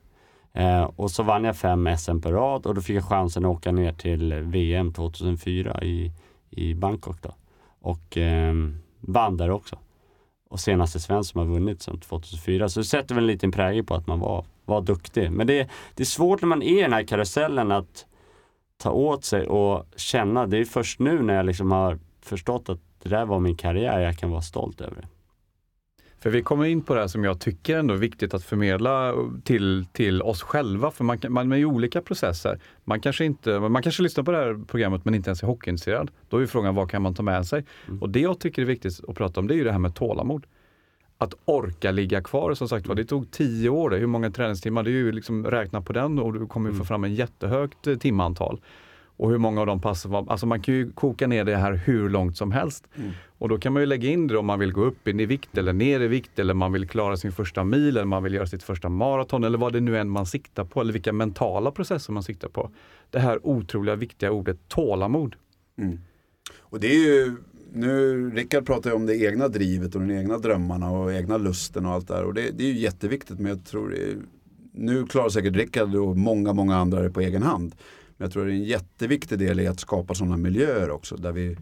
Speaker 4: Eh, och så vann jag fem SM på rad och då fick jag chansen att åka ner till VM 2004 i, i Bangkok. Då. Och eh, vann där också. Och senaste svensk som har vunnit sedan 2004. Så det sätter väl en liten prägel på att man var, var duktig. Men det, det är svårt när man är i den här karusellen att ta åt sig och känna. Det är först nu när jag liksom har förstått att det där var min karriär jag kan vara stolt över det.
Speaker 2: För vi kommer in på det här som jag tycker ändå är viktigt att förmedla till, till oss själva, för man, man är ju olika processer. Man kanske, inte, man kanske lyssnar på det här programmet men inte ens är hockeyintresserad. Då är frågan vad kan man ta med sig? Mm. Och det jag tycker är viktigt att prata om det är ju det här med tålamod. Att orka ligga kvar, som sagt var, det tog tio år. Hur många träningstimmar? Det är ju liksom räkna på den och du kommer mm. få fram en jättehögt eh, timantal. Och hur många av de passen var, alltså man kan ju koka ner det här hur långt som helst. Mm. Och då kan man ju lägga in det om man vill gå upp i vikt eller ner i vikt eller man vill klara sin första mil eller man vill göra sitt första maraton eller vad det nu än man siktar på eller vilka mentala processer man siktar på. Det här otroliga viktiga ordet tålamod. Mm.
Speaker 3: Och det är ju, nu Rickard pratar ju om det egna drivet och de egna drömmarna och egna lusten och allt där och det, det är ju jätteviktigt men jag tror det, nu klarar säkert Rickard och många, många andra det på egen hand. Men jag tror det är en jätteviktig del i att skapa sådana miljöer också där, vi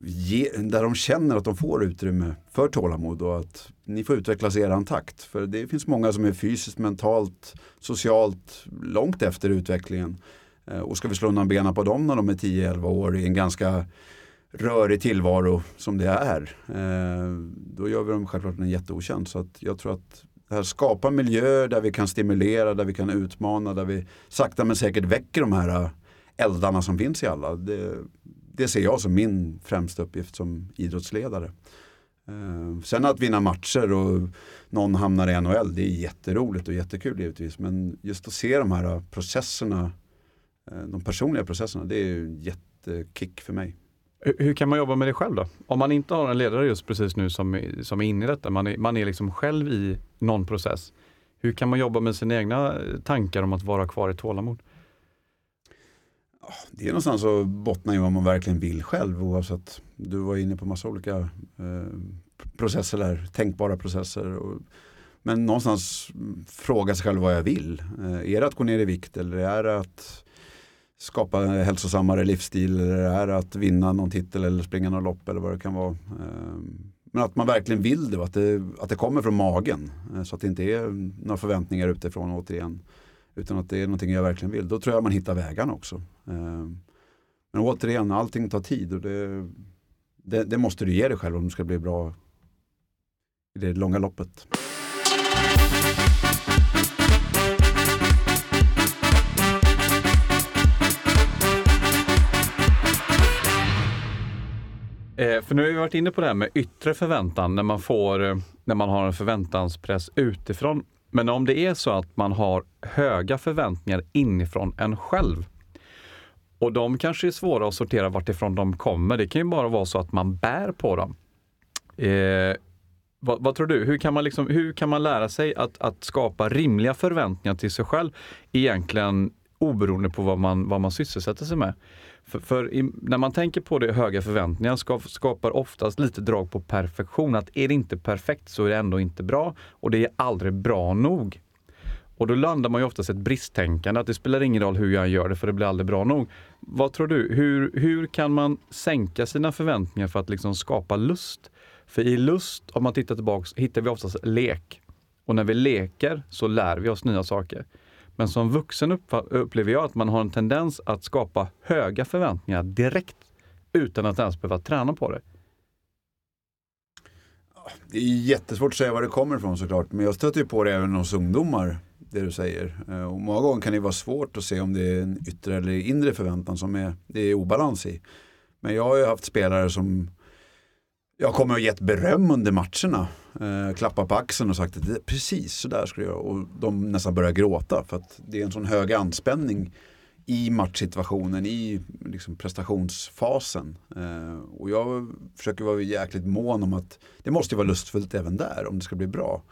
Speaker 3: ge, där de känner att de får utrymme för tålamod och att ni får utvecklas i eran takt. För det finns många som är fysiskt, mentalt, socialt långt efter utvecklingen. Eh, och ska vi slå undan benen på dem när de är 10-11 år i en ganska rörig tillvaro som det är. Eh, då gör vi dem självklart en jätteotjänst. Så att jag tror att Eh, skapa miljöer där vi kan stimulera, där vi kan utmana, där vi sakta men säkert väcker de här eh, eldarna som finns i alla. Det, det ser jag som min främsta uppgift som idrottsledare. Eh, sen att vinna matcher och någon hamnar i NHL, det är jätteroligt och jättekul givetvis. Men just att se de här processerna, de personliga processerna, det är en jättekick för mig.
Speaker 2: Hur- kan man jobba med det själv då? Om man inte har en ledare just precis nu som, är- som är inne i detta, man är, man är liksom själv i någon process. Hur kan man jobba med sina egna eh, tankar om att vara kvar i tålamod?
Speaker 3: Ah, det är någonstans att bottna i vad man verkligen vill själv oavsett. Du var inne på massa olika eh, processer där, tänkbara processer. Och, men någonstans fråga sig själv vad jag vill. Eh, är det att gå ner i vikt eller är det att skapa en hälsosammare livsstil eller det här, att vinna någon titel eller springa någon lopp eller vad det kan vara. Ehm, men att man verkligen vill det och att det, att det kommer från magen. Eh, så att det inte är några förväntningar utifrån återigen. Utan att det är någonting jag verkligen vill. Då tror jag man hittar vägarna också. Ehm, men återigen, allting tar tid och det, det, det måste du ge dig själv om du ska bli bra i det långa loppet.
Speaker 2: Eh, för nu har vi varit inne på det här med yttre förväntan när man, får, eh, när man har en förväntanspress utifrån. Men om det är så att man har höga förväntningar inifrån en själv och de kanske är svåra att sortera vartifrån de kommer. Det kan ju bara vara så att man bär på dem. Eh, vad, vad tror du? Hur kan man, liksom, hur kan man lära sig att, att skapa rimliga förväntningar till sig själv egentligen oberoende på vad man, vad man sysselsätter sig med? För, för i, när man tänker på det, höga förväntningar ska, skapar oftast lite drag på perfektion. Att är det inte perfekt så är det ändå inte bra och det är aldrig bra nog. Och då landar man ju oftast i ett bristtänkande, att det spelar ingen roll hur jag gör det för det blir aldrig bra nog. Vad tror du? Hur, hur kan man sänka sina förväntningar för att liksom skapa lust? För i lust, om man tittar tillbaks, hittar vi oftast lek. Och när vi leker så lär vi oss nya saker. Men som vuxen upplever jag att man har en tendens att skapa höga förväntningar direkt utan att ens behöva träna på det.
Speaker 3: Det är jättesvårt att säga var det kommer ifrån såklart. Men jag stöter ju på det även hos ungdomar. Det du säger. Eh, och många gånger kan det vara svårt att se om det är en yttre eller inre förväntan som är, det är obalans i. Men jag har ju haft spelare som jag kommer att ha gett beröm under matcherna. Eh, klappat på axeln och sagt att det, precis så där ska du göra. Och de nästan börjar gråta för att det är en sån hög anspänning i matchsituationen, i liksom prestationsfasen. Eh, och jag försöker vara jäkligt mån om att det måste ju vara lustfullt även där om det ska bli bra.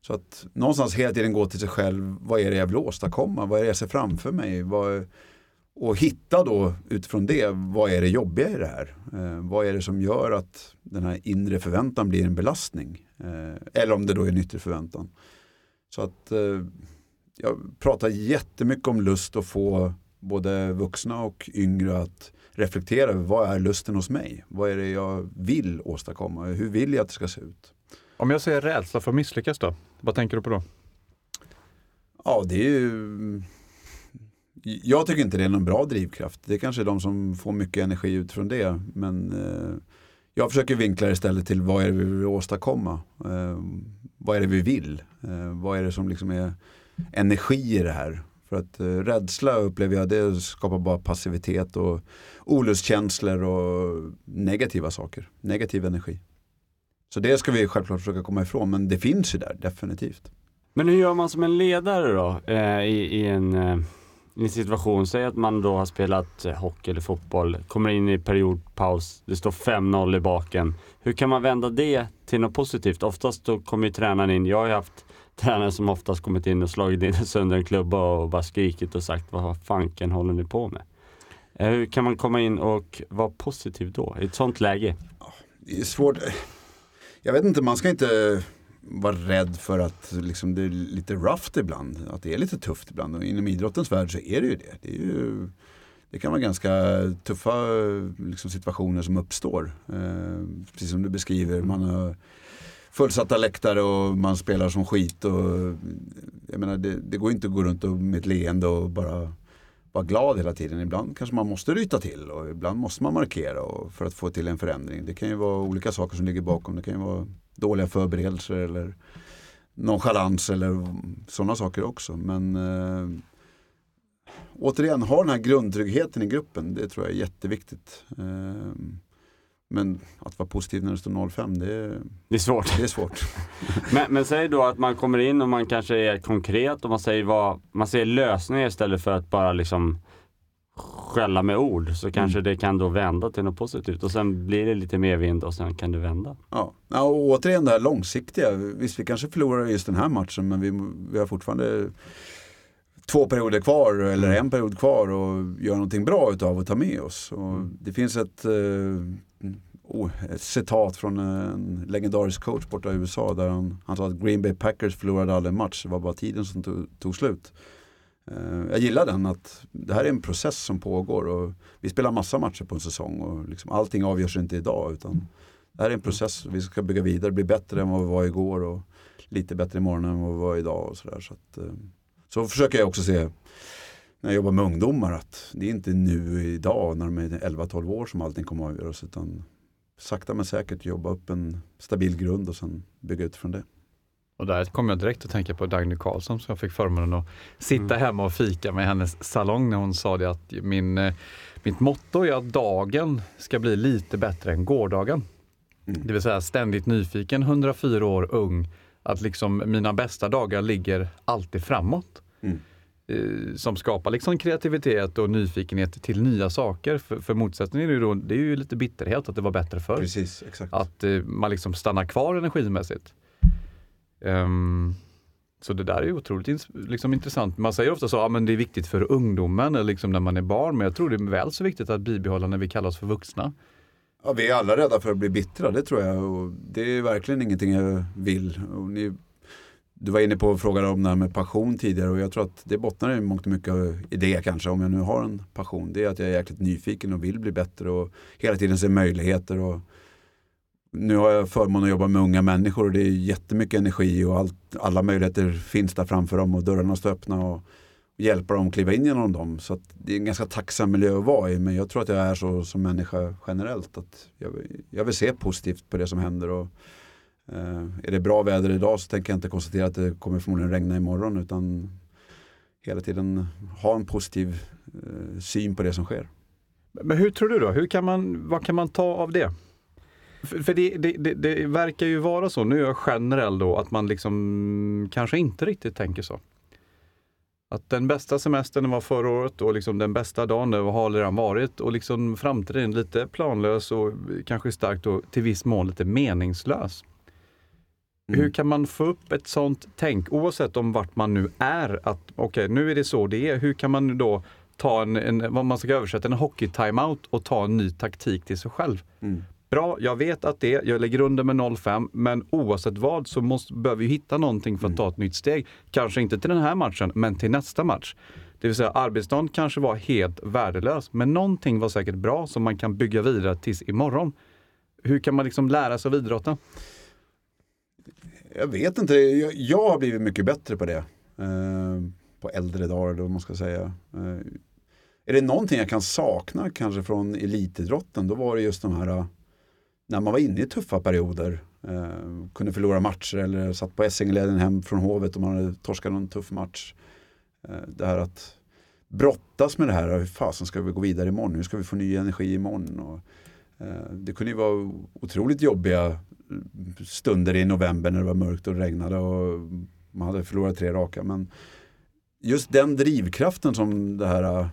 Speaker 3: Så att någonstans hela tiden gå till sig själv, vad är det jag vill åstadkomma, vad är det jag ser framför mig? Vad, och hitta då utifrån det, vad är det jobbiga i det här? Eh, vad är det som gör att den här inre förväntan blir en belastning? Eh, eller om det då är en yttre förväntan. Så att eh, jag pratar jättemycket om lust och få både vuxna och yngre att reflektera över vad är lusten hos mig? Vad är det jag vill åstadkomma? Hur vill jag att det ska se ut?
Speaker 2: Om jag säger rädsla för att misslyckas då? Vad tänker du på då?
Speaker 3: Ja, det är ju... Jag tycker inte det är någon bra drivkraft. Det är kanske är de som får mycket energi utifrån det. Men eh, jag försöker vinkla det istället till vad är det vi vill åstadkomma? Eh, vad är det vi vill? Eh, vad är det som liksom är energi i det här? För att eh, rädsla upplever jag det skapar bara passivitet och olustkänslor och negativa saker. Negativ energi. Så det ska vi självklart försöka komma ifrån. Men det finns ju där, definitivt.
Speaker 4: Men hur gör man som en ledare då eh, i, i, en, eh, i en situation? Säg att man då har spelat eh, hockey eller fotboll, kommer in i periodpaus, det står 5-0 i baken. Hur kan man vända det till något positivt? Oftast då kommer ju tränaren in, jag har ju haft tränare som oftast kommit in och slagit in sönder en klubba och bara skrikit och sagt vad fanken håller ni på med? Eh, hur kan man komma in och vara positiv då, i ett sånt läge?
Speaker 3: det är svårt. Jag vet inte, man ska inte vara rädd för att liksom, det är lite rough ibland. Att det är lite tufft ibland. Och inom idrottens värld så är det ju det. Det, är ju, det kan vara ganska tuffa liksom, situationer som uppstår. Eh, precis som du beskriver. Man har fullsatta läktare och man spelar som skit. Och, jag menar, det, det går inte att gå runt och med ett leende och bara vara glad hela tiden. Ibland kanske man måste ryta till och ibland måste man markera för att få till en förändring. Det kan ju vara olika saker som ligger bakom. Det kan ju vara dåliga förberedelser eller nonchalans eller sådana saker också. Men äh, återigen, ha den här grundtryggheten i gruppen. Det tror jag är jätteviktigt. Äh, men att vara positiv när det står 0-5, det,
Speaker 4: Det är svårt.
Speaker 3: det är svårt.
Speaker 4: Men, men säg då att man kommer in och man kanske är konkret och man säger, vad, man säger lösningar istället för att bara liksom skälla med ord så kanske det kan då vända till något positivt och sen blir det lite mer vind och sen kan det vända.
Speaker 3: Ja. ja, och återigen det här långsiktiga. Visst, vi kanske förlorar just den här matchen men vi, vi har fortfarande två perioder kvar eller en period kvar och göra någonting bra utav att ta med oss. Och det finns ett, eh, oh, ett citat från en legendarisk coach borta i USA där han, han sa att Green Bay Packers förlorade aldrig en match, det var bara tiden som tog, tog slut. Eh, jag gillar den att det här är en process som pågår och vi spelar massa matcher på en säsong och liksom allting avgörs inte idag utan det här är en process. Vi ska bygga vidare, bli bättre än vad vi var igår och lite bättre imorgon än vad vi var idag. Och så, där. Så, att, eh, så försöker jag också se när jag jobbar med ungdomar att det är inte nu idag när de är 11-12 år som allting kommer att avgöras utan sakta men säkert jobba upp en stabil grund och sen bygga ut från det.
Speaker 2: Och där kom jag direkt att tänka på Dagny Karlsson som jag fick förmånen att sitta mm. hemma och fika med hennes salong när hon sa det att min, eh, mitt motto är att dagen ska bli lite bättre än gårdagen. Mm. Det vill säga ständigt nyfiken, 104 år ung, att liksom mina bästa dagar ligger alltid framåt. Mm. Eh, som skapar liksom kreativitet och nyfikenhet till nya saker. För, för motsättningen är ju, då, det är ju lite bitterhet att det var bättre förr.
Speaker 3: Precis, exakt.
Speaker 2: Att eh, man liksom stannar kvar energimässigt. Um, så det där är otroligt liksom, intressant. Man säger ofta så att ja, det är viktigt för ungdomen liksom när man är barn, men jag tror det är väl så viktigt att bibehålla när vi kallar oss för vuxna.
Speaker 3: Ja, vi är alla rädda för att bli bittra, det tror jag. Och det är verkligen ingenting jag vill. Ni, du var inne på och frågade om det här med passion tidigare och jag tror att det bottnar i mångt och mycket i det kanske, om jag nu har en passion. Det är att jag är jäkligt nyfiken och vill bli bättre och hela tiden ser möjligheter. Och nu har jag förmånen att jobba med unga människor och det är jättemycket energi och allt, alla möjligheter finns där framför dem och dörrarna står öppna och, hjälpa dem att kliva in genom dem. Så det är en ganska tacksam miljö att vara i men jag tror att jag är så som människa generellt. att Jag, jag vill se positivt på det som händer. Och, eh, är det bra väder idag så tänker jag inte konstatera att det kommer förmodligen regna imorgon utan hela tiden ha en positiv eh, syn på det som sker.
Speaker 2: Men hur tror du då? Hur kan man, vad kan man ta av det? För, för det, det, det, det, verkar ju vara så, nu är jag generell då, att man liksom kanske inte riktigt tänker så. Att den bästa semestern var förra året och liksom den bästa dagen det har redan varit och liksom framtiden lite planlös och kanske starkt och till viss mån lite meningslös. Mm. Hur kan man få upp ett sånt tänk oavsett om vart man nu är? Att okej, okay, nu är det så det är. Hur kan man då ta en, en vad man ska översätta, en hockey-timeout och ta en ny taktik till sig själv? Mm. Bra, jag vet att det, jag lägger under med 0-5, men oavsett vad så måste, behöver vi hitta någonting för att ta ett nytt steg. Kanske inte till den här matchen, men till nästa match. Det vill säga arbetsdagen kanske var helt värdelös, men någonting var säkert bra som man kan bygga vidare tills imorgon. Hur kan man liksom lära sig av idrotten?
Speaker 3: Jag vet inte, jag, jag har blivit mycket bättre på det. Eh, på äldre dagar då man ska säga. Eh, är det någonting jag kan sakna kanske från elitidrotten, då var det just de här eh, när man var inne i tuffa perioder. Eh, kunde förlora matcher eller satt på Essingeleden hem från Hovet och man hade torskat någon tuff match. Eh, det här att brottas med det här, hur fasen ska vi gå vidare imorgon? Hur ska vi få ny energi imorgon? Och, eh, det kunde ju vara otroligt jobbiga mm, stunder i november när det var mörkt och regnade och man hade förlorat tre raka. Men just den drivkraften som det här eh,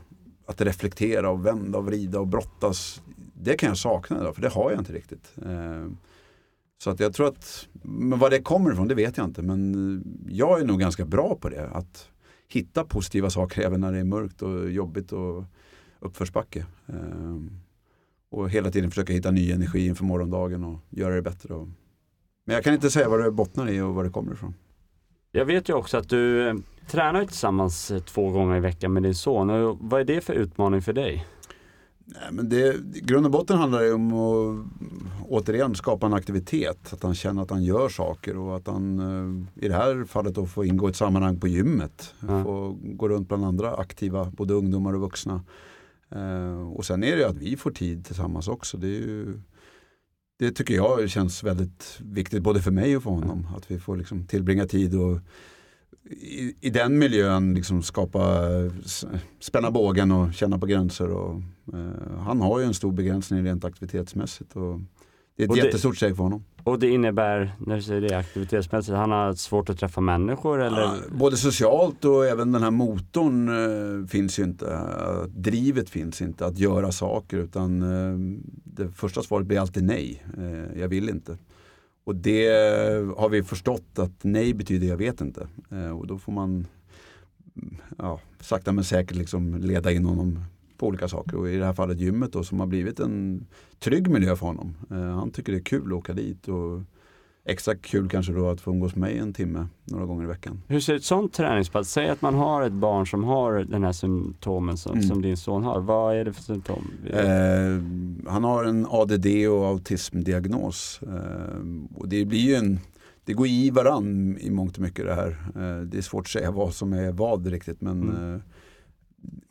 Speaker 3: att reflektera och vända och vrida och brottas det kan jag sakna idag, för det har jag inte riktigt. Eh, så att jag tror att, men vad det kommer ifrån det vet jag inte. Men eh, jag är nog ganska bra på det. Att hitta positiva saker även när det är mörkt och jobbigt och uppförsbacke. Eh, och hela tiden försöka hitta ny energi inför morgondagen och göra det bättre. Men jag kan inte säga vad det bottnar i och var det kommer ifrån.
Speaker 4: Jag vet ju också att du tränar tillsammans två gånger i veckan med din son. Vad är det för utmaning för dig?
Speaker 3: Nej, men det, grund och botten handlar det om att återigen skapa en aktivitet. Att han känner att han gör saker och att han eh, i det här fallet då får ingå i ett sammanhang på gymmet. Mm. Få gå runt bland andra aktiva, både ungdomar och vuxna. Eh, och sen är det att vi får tid tillsammans också. Det, ju, det tycker jag känns väldigt viktigt både för mig och för honom. Att vi får liksom tillbringa tid och i, i den miljön liksom skapa, spänna bågen och känna på gränser. Och, eh, han har ju en stor begränsning rent aktivitetsmässigt. Och det är ett och jättestort steg för honom.
Speaker 4: Och det innebär, när du säger det aktivitetsmässigt, han har svårt att träffa människor eller?
Speaker 3: Ja, både socialt och även den här motorn eh, finns ju inte. Eh, drivet finns inte att göra saker utan eh, det första svaret blir alltid nej. Eh, jag vill inte. Och det har vi förstått att nej betyder jag vet inte. Eh, och då får man mm, ja, sakta men säkert liksom leda in honom på olika saker. Och i det här fallet gymmet då, som har blivit en trygg miljö för honom. Eh, han tycker det är kul att åka dit. Och extra kul kanske då att få umgås med mig en timme några gånger i veckan.
Speaker 4: Hur ser ett sånt träningspass, säg att man har ett barn som har den här symptomen som,
Speaker 3: Mm.
Speaker 4: som din son har. Vad är det för symptom?
Speaker 3: Eh, han har en ADD och autismdiagnos. Eh, och det blir ju en det går i varann i mångt och mycket det här. Eh, det är svårt att säga vad som är vad riktigt men
Speaker 4: Mm.
Speaker 3: eh,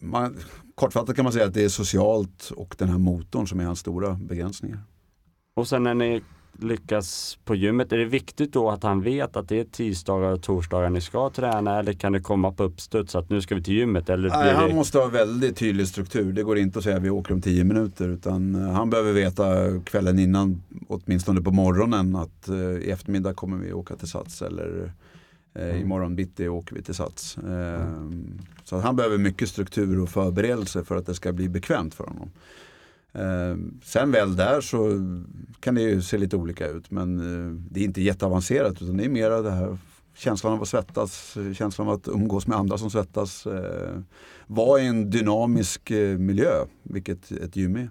Speaker 3: man, kortfattat kan man säga att det är socialt och den här motorn som är hans stora begränsningar.
Speaker 4: Och sen när ni lyckas på gymmet, är det viktigt då att han vet att det är tisdagar och torsdagar ni ska träna eller kan det komma på uppstuds att nu ska vi till gymmet? Eller
Speaker 3: Nej, han
Speaker 4: det...
Speaker 3: måste ha väldigt tydlig struktur. Det går inte att säga att vi åker om tio minuter utan eh, han behöver veta kvällen innan, åtminstone på morgonen, att eh, i eftermiddag kommer vi åka till Sats eller eh,
Speaker 4: Mm.
Speaker 3: imorgon bitti åker vi till Sats. Eh, Så att han behöver mycket struktur och förberedelse för att det ska bli bekvämt för honom. Eh, sen väl där så kan det ju se lite olika ut men eh, det är inte jätteavancerat utan det är mer det här känslan av att svettas, känslan av att umgås med andra som svettas. Eh, vara i en dynamisk eh, miljö, vilket ett gym är.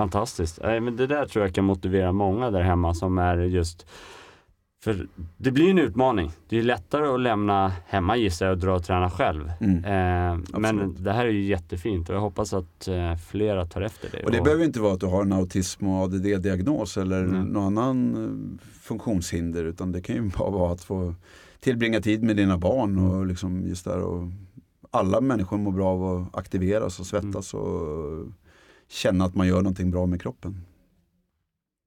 Speaker 4: Fantastiskt. Men det där tror jag kan motivera många där hemma som är just för det blir en utmaning. Det är lättare att lämna hemma gissar jag och dra och träna själv.
Speaker 3: Mm.
Speaker 4: Eh, men det här är ju jättefint och jag hoppas att eh, flera tar efter det.
Speaker 3: Och det behöver inte vara att du har en autism och ADD-diagnos eller
Speaker 4: Nej.
Speaker 3: någon annan eh, funktionshinder utan det kan ju bara vara att få tillbringa tid med dina barn och liksom just där och alla människor mår bra av att aktiveras och svettas och känna att man gör någonting bra med kroppen.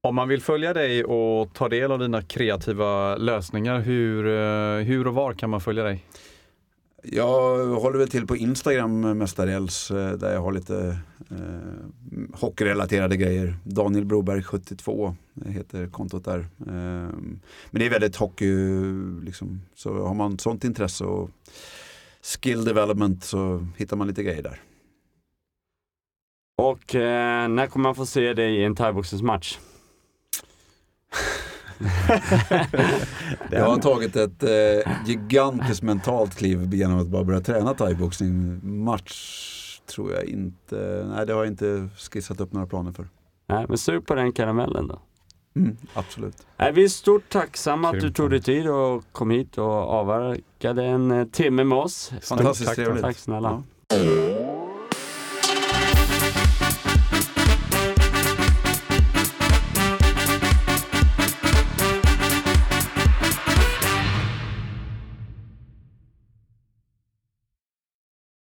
Speaker 2: Om man vill följa dig och ta del av dina kreativa lösningar, hur, eh, hur och var kan man följa dig?
Speaker 3: Jag håller väl till på Instagram mestadels eh, där jag har lite eh, hockeyrelaterade grejer. Daniel Broberg 72 heter kontot där. Eh, men det är väldigt hockey, liksom. så har man sånt intresse och skill development så hittar man lite grejer där.
Speaker 4: Och eh, när kommer man få se dig i en thaiboxningsmatch?
Speaker 3: Jag har tagit ett eh, gigantiskt mentalt kliv genom att bara börja träna thaiboxning. Match tror jag inte, nej det har jag inte skissat upp några planer för.
Speaker 4: Nej, men sug på den karamellen då.
Speaker 3: Mm, absolut.
Speaker 4: Nej, vi är stort tacksamma att du tog dig tid och kom hit och avverkade en eh, timme med oss.
Speaker 3: Fantastiskt
Speaker 2: tack.
Speaker 3: trevligt.
Speaker 4: Tack snälla.
Speaker 3: Ja.